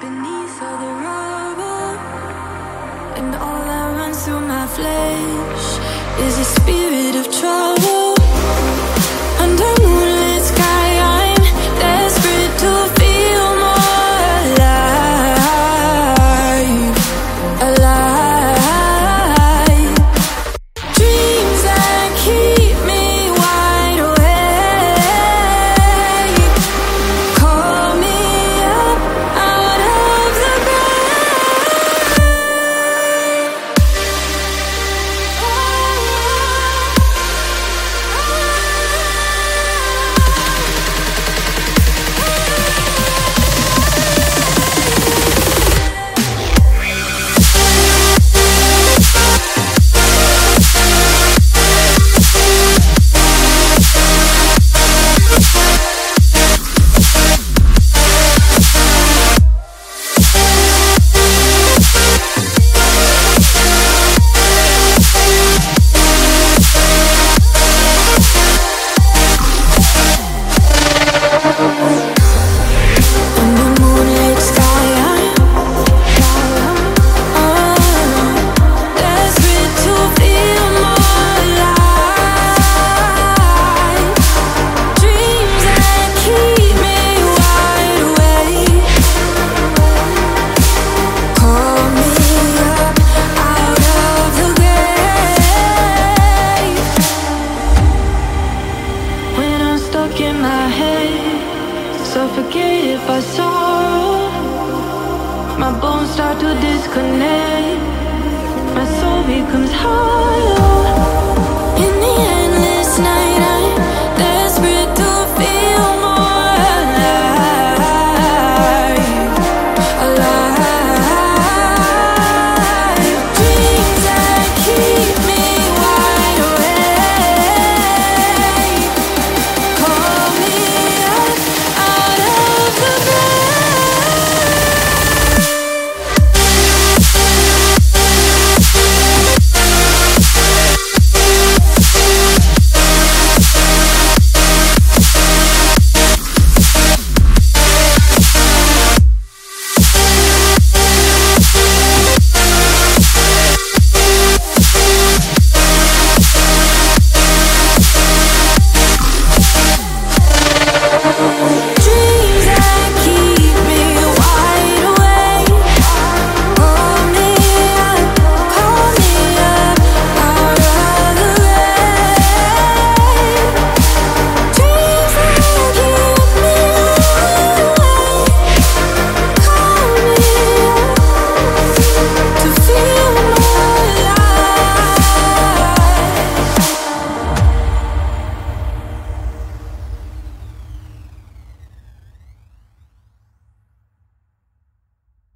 Beneath all the rubble, and all that runs through my flesh is a spirit of trouble. suffocated by sorrow. My bones start to disconnect. My soul becomes hollow.